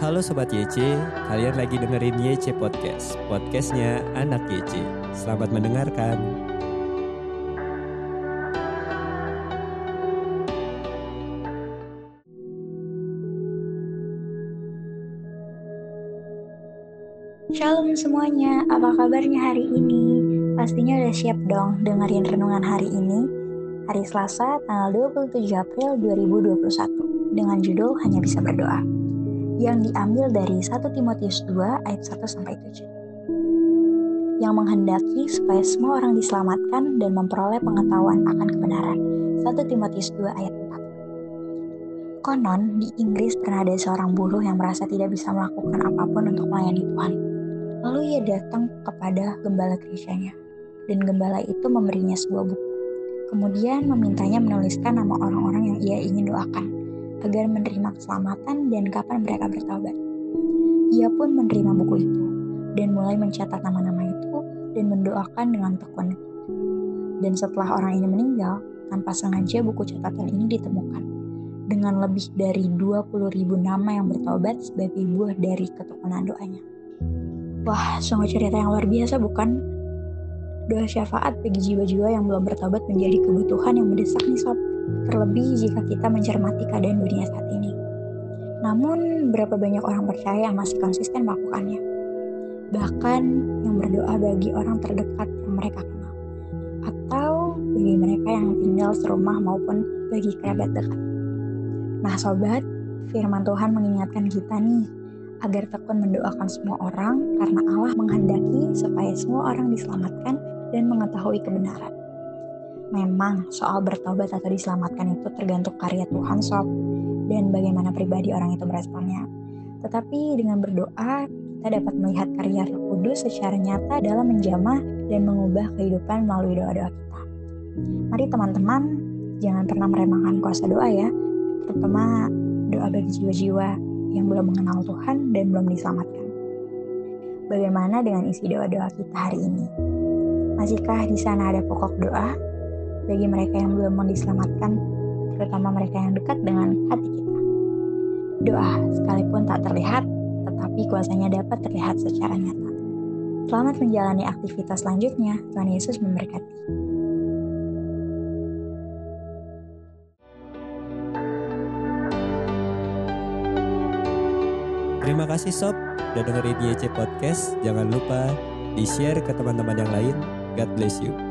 Halo Sobat YC, kalian lagi dengerin YC Podcast, podcastnya anak YC. Selamat mendengarkan. Shalom semuanya, apa kabarnya hari ini? Pastinya udah siap dong dengerin renungan hari ini, hari Selasa tanggal 27 April 2021 dengan judul Hanya Bisa Berdoa yang diambil dari 1 Timotius 2 ayat 1 sampai 7 yang menghendaki supaya semua orang diselamatkan dan memperoleh pengetahuan akan kebenaran. 1 Timotius 2 ayat 4. Konon, di Inggris pernah ada seorang buruh yang merasa tidak bisa melakukan apa pun untuk melayani Tuhan. Lalu ia datang kepada gembala gerejanya, dan gembala itu memberinya sebuah buku. Kemudian memintanya menuliskan nama orang-orang yang ia ingin doakan, agar menerima keselamatan dan kapan mereka bertobat. Ia pun menerima buku itu, dan mulai mencatat nama-nama itu dan mendoakan dengan tekun. Dan setelah orang ini meninggal, tanpa sengaja buku catatan ini ditemukan dengan lebih dari 20 ribu nama yang bertobat sebagai buah dari ketekunan doanya. Wah, sungguh cerita yang luar biasa bukan? Doa syafaat bagi jiwa-jiwa yang belum bertobat menjadi kebutuhan yang mendesak nih sob. Terlebih jika kita mencermati keadaan dunia saat ini. Namun, berapa banyak orang percaya yang masih konsisten melakukannya? Bahkan yang berdoa bagi orang terdekat yang mereka kenal. Atau bagi mereka yang tinggal serumah maupun bagi kerabat dekat. Nah sobat, firman Tuhan mengingatkan kita nih agar tekun mendoakan semua orang karena Allah menghendaki supaya semua orang diselamatkan dan mengetahui kebenaran. Memang soal bertobat atau diselamatkan itu tergantung karya Tuhan sob dan bagaimana pribadi orang itu meresponnya. Tetapi dengan berdoa kita dapat melihat karya Roh Kudus secara nyata dalam menjamah dan mengubah kehidupan melalui doa-doa kita. Mari teman-teman jangan pernah meremehkan kuasa doa ya, terutama doa bagi jiwa-jiwa yang belum mengenal Tuhan dan belum diselamatkan. Bagaimana dengan isi doa-doa kita hari ini? Masihkah di sana ada pokok doa bagi mereka yang belum mau diselamatkan, terutama mereka yang dekat dengan hati kita? Doa sekalipun tak terlihat, tetapi kuasanya dapat terlihat secara nyata. Selamat menjalani aktivitas selanjutnya. Tuhan Yesus memberkati. Terima kasih Sob udah dengerin YC Podcast. Jangan lupa di-share ke teman-teman yang lain. God bless you.